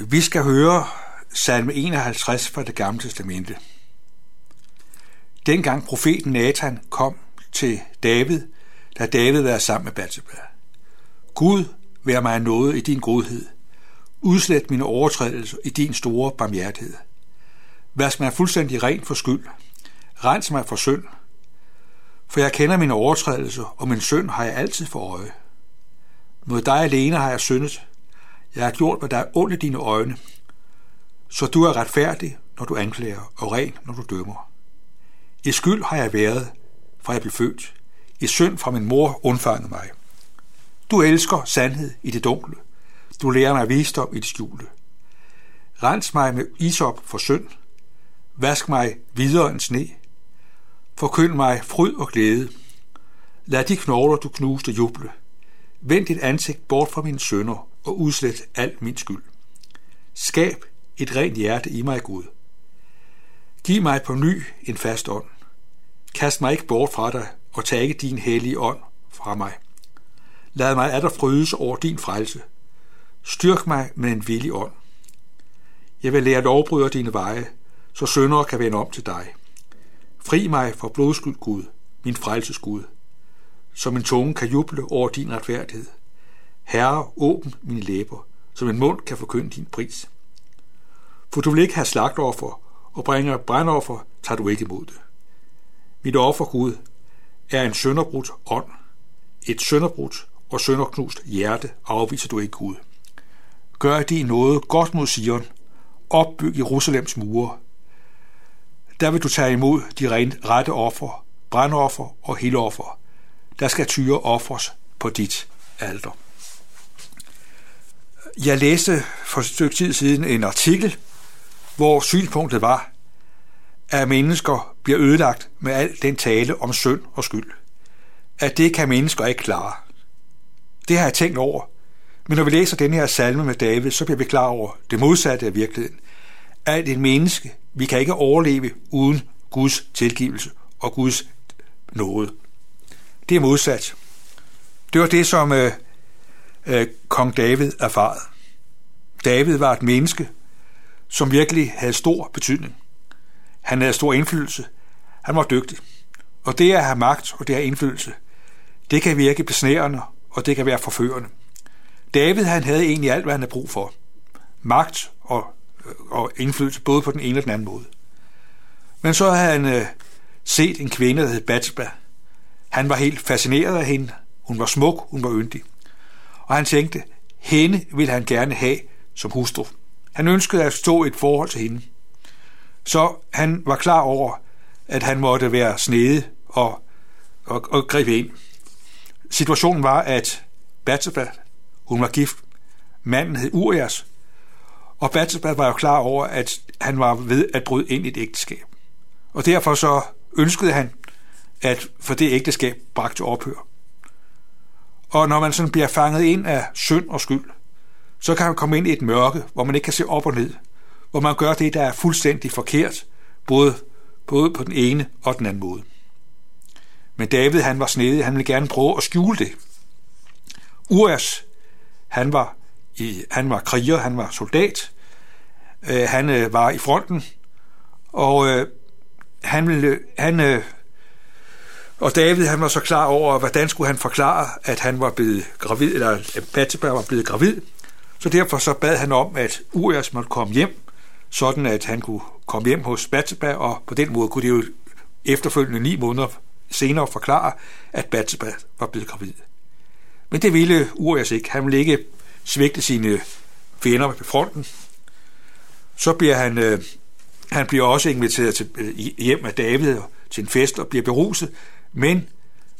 Vi skal høre salme 51 fra det gamle testamente. Dengang profeten Nathan kom til David, da David var sammen med Bathsheba. Gud, vær mig noget i din godhed. Udslet mine overtrædelser i din store barmhjertighed. Vask mig fuldstændig ren for skyld. Rens mig for synd. For jeg kender mine overtrædelser, og min synd har jeg altid for øje. Mod dig alene har jeg syndet. Jeg har gjort, hvad der er ondt i dine øjne. Så du er retfærdig, når du anklager, og ren, når du dømmer. I skyld har jeg været, fra jeg blev født. I synd fra min mor undfangede mig. Du elsker sandhed i det dunkle. Du lærer mig visdom i det skjulte. Rens mig med isop for synd. Vask mig videre end sne. Forkynd mig fryd og glæde. Lad de knogler, du knuste, juble. Vend dit ansigt bort fra mine sønder og udslet al min skyld. Skab et rent hjerte i mig, Gud. Giv mig på ny en fast ånd. Kast mig ikke bort fra dig, og tag ikke din hellige ånd fra mig. Lad mig atter frydes over din frelse. Styrk mig med en villig ånd. Jeg vil lære lovbryder dine veje, så syndere kan vende om til dig. Fri mig fra blodskyld, Gud, min frelses Gud, så min tunge kan juble over din retfærdighed. Herre, åbn mine læber, så min mund kan forkynde din pris. For du vil ikke have slagtoffer, og bringer brændoffer, tager du ikke imod det. Mit offer, Gud, er en sønderbrudt ånd. Et sønderbrudt og sønderknust hjerte afviser du ikke, Gud. Gør de noget godt mod Sion. Opbyg Jerusalems mure. Der vil du tage imod de rette offer, brændoffer og heloffer. Der skal tyre offers på dit alter. Jeg læste for et stykke tid siden en artikel, hvor synspunktet var, at mennesker bliver ødelagt med al den tale om synd og skyld. At det kan mennesker ikke klare. Det har jeg tænkt over. Men når vi læser den her salme med David, så bliver vi klar over det modsatte af virkeligheden. At et menneske, vi kan ikke overleve uden Guds tilgivelse og Guds nåde. Det er modsat. Det var det, som øh, øh, kong David erfarede. David var et menneske, som virkelig havde stor betydning. Han havde stor indflydelse. Han var dygtig. Og det at have magt og det at have indflydelse, det kan virke besnærende, og det kan være forførende. David han havde egentlig alt, hvad han havde brug for. Magt og, øh, og indflydelse både på den ene og den anden måde. Men så havde han øh, set en kvinde, der hed Bathsheba. Han var helt fascineret af hende. Hun var smuk, hun var yndig. Og han tænkte, hende ville han gerne have som hustru. Han ønskede at stå et forhold til hende. Så han var klar over, at han måtte være snede og, og, og gribe ind. Situationen var, at Bathsheba, hun var gift. Manden hed Urias, og Bathsheba var jo klar over, at han var ved at bryde ind i et ægteskab. Og derfor så ønskede han, at for det ægteskab bragt til ophør. Og når man sådan bliver fanget ind af synd og skyld, så kan man komme ind i et mørke, hvor man ikke kan se op og ned, hvor man gør det, der er fuldstændig forkert, både, både på den ene og den anden måde. Men David, han var snedig, han ville gerne prøve at skjule det. Urias, han var, i, han var kriger, han var soldat, øh, han øh, var i fronten, og øh, han ville, han, øh, og David, han var så klar over, hvordan skulle han forklare, at han var blevet gravid, eller at Bathsheba var blevet gravid, så derfor så bad han om, at Urias måtte komme hjem, sådan at han kunne komme hjem hos Batseba, og på den måde kunne det jo efterfølgende ni måneder senere forklare, at Batseba var blevet gravid. Men det ville Urias ikke. Han ville ikke svigte sine fjender på fronten. Så bliver han, øh, han bliver også inviteret til, øh, hjem af David til en fest og bliver beruset, men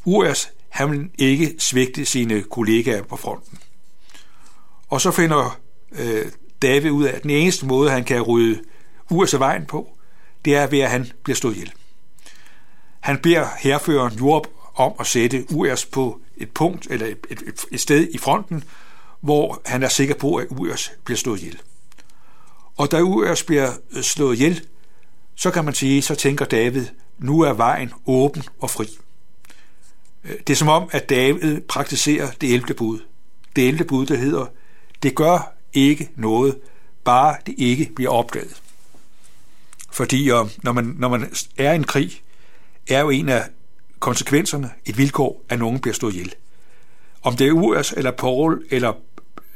Urias han vil ikke svigte sine kollegaer på fronten. Og så finder øh, David ud af, at den eneste måde, han kan rydde Urs af vejen på, det er ved, at han bliver slået ihjel. Han beder herføreren Joab om at sætte Urs på et punkt, eller et, et, et sted i fronten, hvor han er sikker på, at Urs bliver slået ihjel. Og da Urs bliver øh, slået ihjel, så kan man sige, så tænker David, nu er vejen åben og fri. Øh, det er som om, at David praktiserer det 11. bud. Det 11. bud, der hedder, det gør ikke noget, bare det ikke bliver opdaget. Fordi øh, når, man, når man er i en krig, er jo en af konsekvenserne et vilkår, at nogen bliver stået ihjel. Om det er Urs eller Paul eller,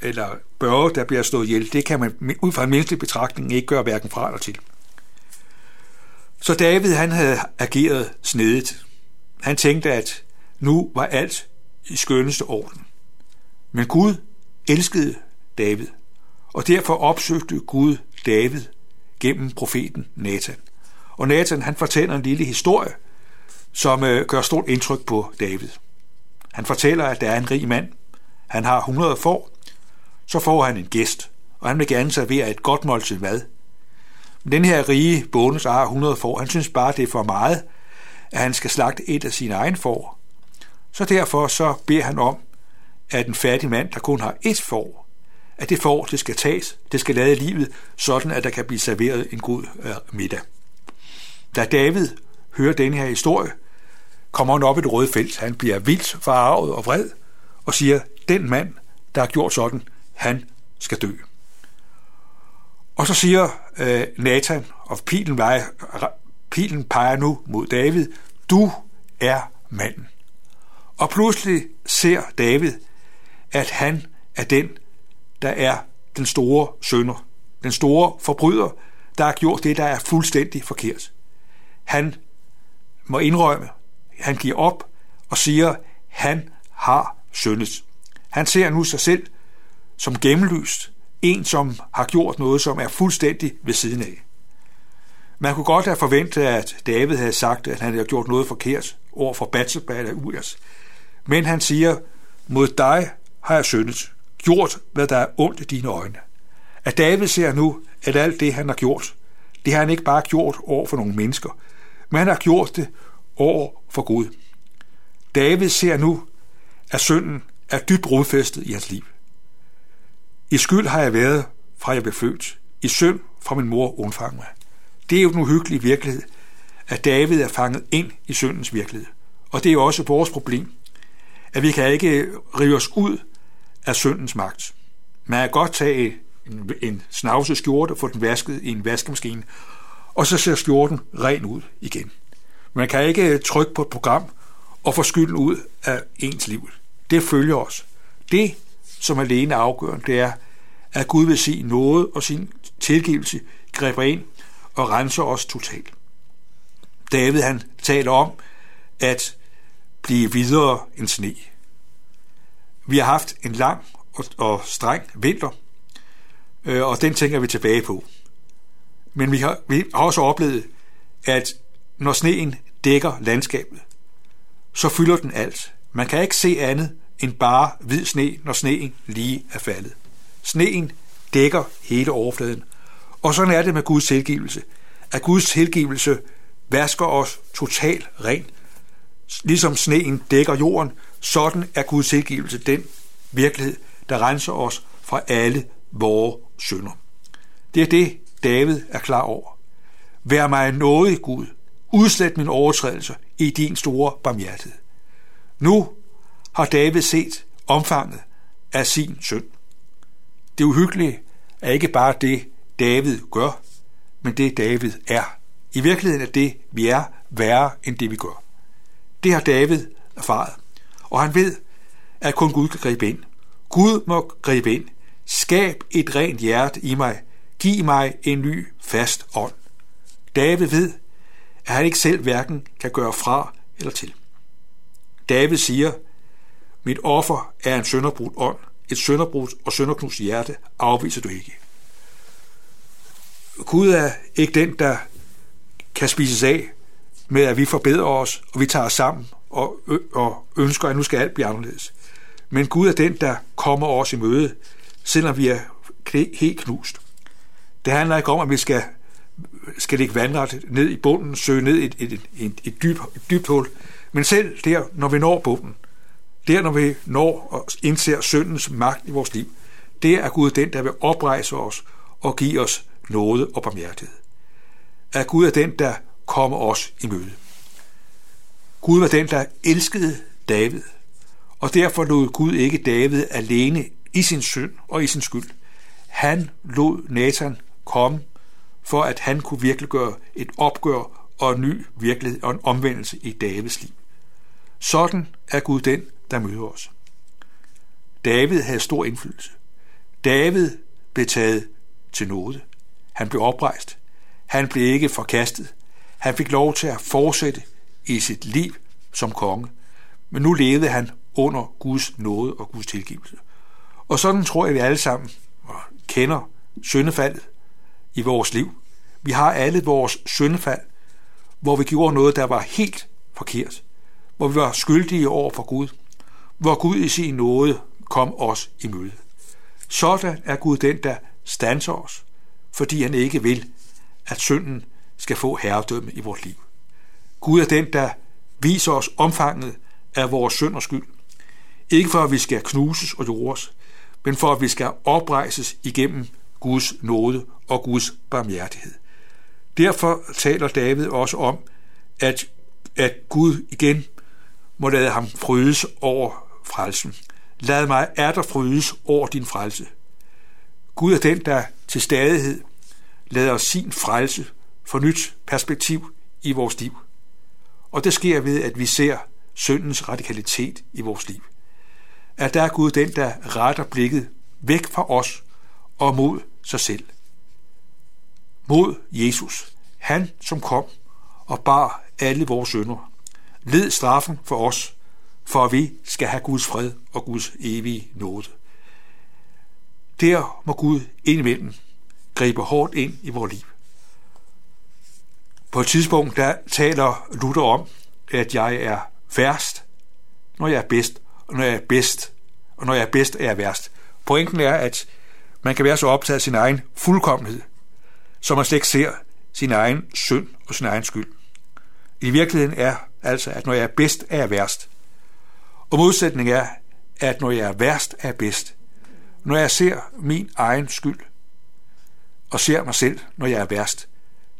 eller Børge, der bliver stået ihjel, det kan man ud fra en menneskelig betragtning ikke gøre hverken fra eller til. Så David han havde ageret snedigt. Han tænkte, at nu var alt i skønneste orden. Men Gud elskede David, og derfor opsøgte Gud David gennem profeten Nathan. Og Nathan han fortæller en lille historie, som øh, gør stort indtryk på David. Han fortæller, at der er en rig mand. Han har 100 får. Så får han en gæst, og han vil gerne servere et godt måltid mad. Men den her rige bonde, der har 100 får, han synes bare, det er for meget, at han skal slagte et af sine egne får. Så derfor så beder han om, at en fattig mand, der kun har et får, at det får, det skal tages, det skal lade livet, sådan at der kan blive serveret en god øh, middag. Da David hører denne her historie, kommer han op i det røde felt. Han bliver vildt forarvet og vred og siger, den mand, der har gjort sådan, han skal dø. Og så siger øh, Nathan, og pilen, vejer, pilen peger nu mod David, du er manden. Og pludselig ser David, at han er den, der er den store sønder, den store forbryder, der har gjort det, der er fuldstændig forkert. Han må indrømme, han giver op og siger, han har syndet. Han ser nu sig selv som gennemlyst, en som har gjort noget, som er fuldstændig ved siden af. Man kunne godt have forventet, at David havde sagt, at han havde gjort noget forkert over for Batseba eller Urias. Men han siger, mod dig har jeg syndet, gjort, hvad der er ondt i dine øjne. At David ser nu, at alt det, han har gjort, det har han ikke bare gjort over for nogle mennesker, men han har gjort det over for Gud. David ser nu, at synden er dybt rodfæstet i hans liv. I skyld har jeg været, fra jeg blev født. I synd fra min mor undfang mig. Det er jo den uhyggelige virkelighed, at David er fanget ind i syndens virkelighed. Og det er jo også vores problem, at vi kan ikke rive os ud af syndens magt. Man kan godt tage en, en snavset skjorte få den vasket i en vaskemaskine, og så ser skjorten ren ud igen. Man kan ikke øh, trykke på et program og få skylden ud af ens liv. Det følger os. Det, som alene er afgørende, det er, at Gud vil se noget og sin tilgivelse griber ind og renser os totalt. David han taler om at blive videre end sne. Vi har haft en lang og, og streng vinter, øh, og den tænker vi tilbage på. Men vi har, vi har også oplevet, at når sneen dækker landskabet, så fylder den alt. Man kan ikke se andet end bare hvid sne, når sneen lige er faldet. Sneen dækker hele overfladen. Og sådan er det med Guds tilgivelse. At Guds tilgivelse vasker os totalt ren. Ligesom sneen dækker jorden, sådan er Guds tilgivelse den virkelighed, der renser os fra alle vores synder. Det er det, David er klar over. Vær mig nådig, Gud. Udslet min overtrædelse i din store barmhjertighed. Nu har David set omfanget af sin synd. Det uhyggelige er ikke bare det, David gør, men det David er. I virkeligheden er det, vi er, værre end det, vi gør. Det har David erfaret. Og han ved, at kun Gud kan gribe ind. Gud må gribe ind. Skab et rent hjerte i mig. Giv mig en ny, fast ånd. David ved, at han ikke selv hverken kan gøre fra eller til. David siger, mit offer er en sønderbrudt ånd, et sønderbrudt og sønderknust hjerte afviser du ikke. Gud er ikke den, der kan spises af med, at vi forbedrer os, og vi tager os sammen og, og ønsker, at nu skal alt blive anderledes. Men Gud er den, der kommer os i møde, selvom vi er helt knust. Det handler ikke om, at vi skal, skal ligge vandret ned i bunden, søge ned i et, et, et, et, dyb, et dybt hul. Men selv der, når vi når bunden, der når vi når og indser syndens magt i vores liv, det er Gud den, der vil oprejse os og give os nåde og barmhjertighed. At Gud er den, der kommer os i møde. Gud var den, der elskede David, og derfor lod Gud ikke David alene i sin synd og i sin skyld. Han lod Nathan komme, for at han kunne virkelig gøre et opgør og en ny virkelighed og en omvendelse i Davids liv. Sådan er Gud den, der møder os. David havde stor indflydelse. David blev taget til nåde. Han blev oprejst. Han blev ikke forkastet. Han fik lov til at fortsætte i sit liv som konge. Men nu levede han under Guds nåde og Guds tilgivelse. Og sådan tror jeg, at vi alle sammen kender syndefaldet i vores liv. Vi har alle vores syndefald, hvor vi gjorde noget, der var helt forkert. Hvor vi var skyldige over for Gud. Hvor Gud i sin nåde kom os i møde. Sådan er Gud den, der stanser os, fordi han ikke vil, at synden skal få herredømme i vores liv. Gud er den, der viser os omfanget af vores synd og skyld. Ikke for, at vi skal knuses og jordes, men for, at vi skal oprejses igennem Guds nåde og Guds barmhjertighed. Derfor taler David også om, at, at Gud igen må lade ham frydes over frelsen. Lad mig er der frydes over din frelse. Gud er den, der til stadighed lader sin frelse for nyt perspektiv i vores liv. Og det sker ved, at vi ser syndens radikalitet i vores liv. At der er Gud den, der retter blikket væk fra os og mod sig selv. Mod Jesus. Han, som kom og bar alle vores synder. Led straffen for os, for at vi skal have Guds fred og Guds evige nåde. Der må Gud indimellem gribe hårdt ind i vores liv. På et tidspunkt, der taler Luther om, at jeg er værst, når jeg er bedst, og når jeg er bedst, og når jeg er bedst, er jeg værst. Pointen er, at man kan være så optaget af sin egen fuldkommenhed, så man slet ikke ser sin egen synd og sin egen skyld. I virkeligheden er altså, at når jeg er bedst, er jeg værst. Og modsætning er, at når jeg er værst, er jeg bedst. Når jeg ser min egen skyld, og ser mig selv, når jeg er værst,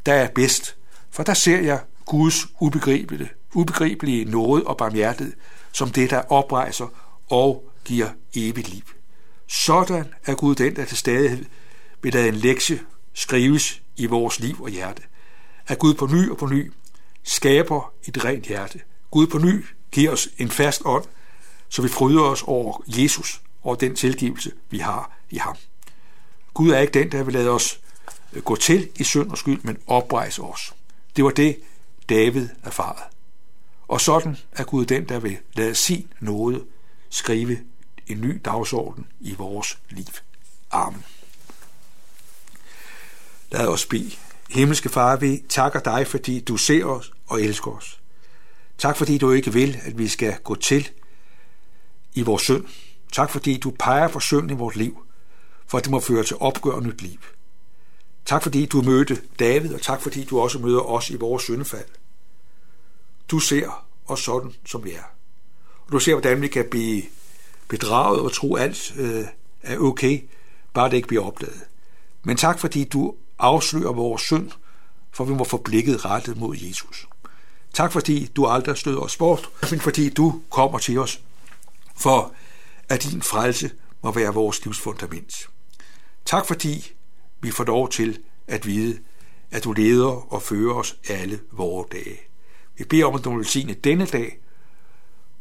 der er jeg bedst, for der ser jeg Guds ubegribelige, ubegribelige nåde og barmhjertighed som det, der oprejser og giver evigt liv. Sådan er Gud den, der til stadighed vil lade en lektie skrives i vores liv og hjerte. At Gud på ny og på ny skaber et rent hjerte. Gud på ny giver os en fast ånd, så vi fryder os over Jesus og den tilgivelse, vi har i ham. Gud er ikke den, der vil lade os gå til i synd og skyld, men oprejse os. Det var det, David erfarede. Og sådan er Gud den, der vil lade sin nåde skrive en ny dagsorden i vores liv. Amen. Lad os bede. Himmelske Far, vi takker dig, fordi du ser os og elsker os. Tak fordi du ikke vil, at vi skal gå til i vores synd. Tak fordi du peger for synd i vores liv, for at det må føre til opgør og nyt liv. Tak fordi du mødte David, og tak fordi du også møder os i vores syndefald. Du ser os sådan, som vi er. Og du ser, hvordan vi kan blive bedraget og tro, alt øh, er okay, bare det ikke bliver opdaget. Men tak fordi du afslører vores synd, for vi må få blikket rettet mod Jesus. Tak fordi du aldrig støder os bort, men fordi du kommer til os, for at din frelse må være vores livsfundament. Tak fordi vi får lov til at vide, at du leder og fører os alle vore dage. Vi beder om, at du velsigne denne dag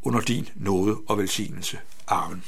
under din nåde og velsignelse. Amen.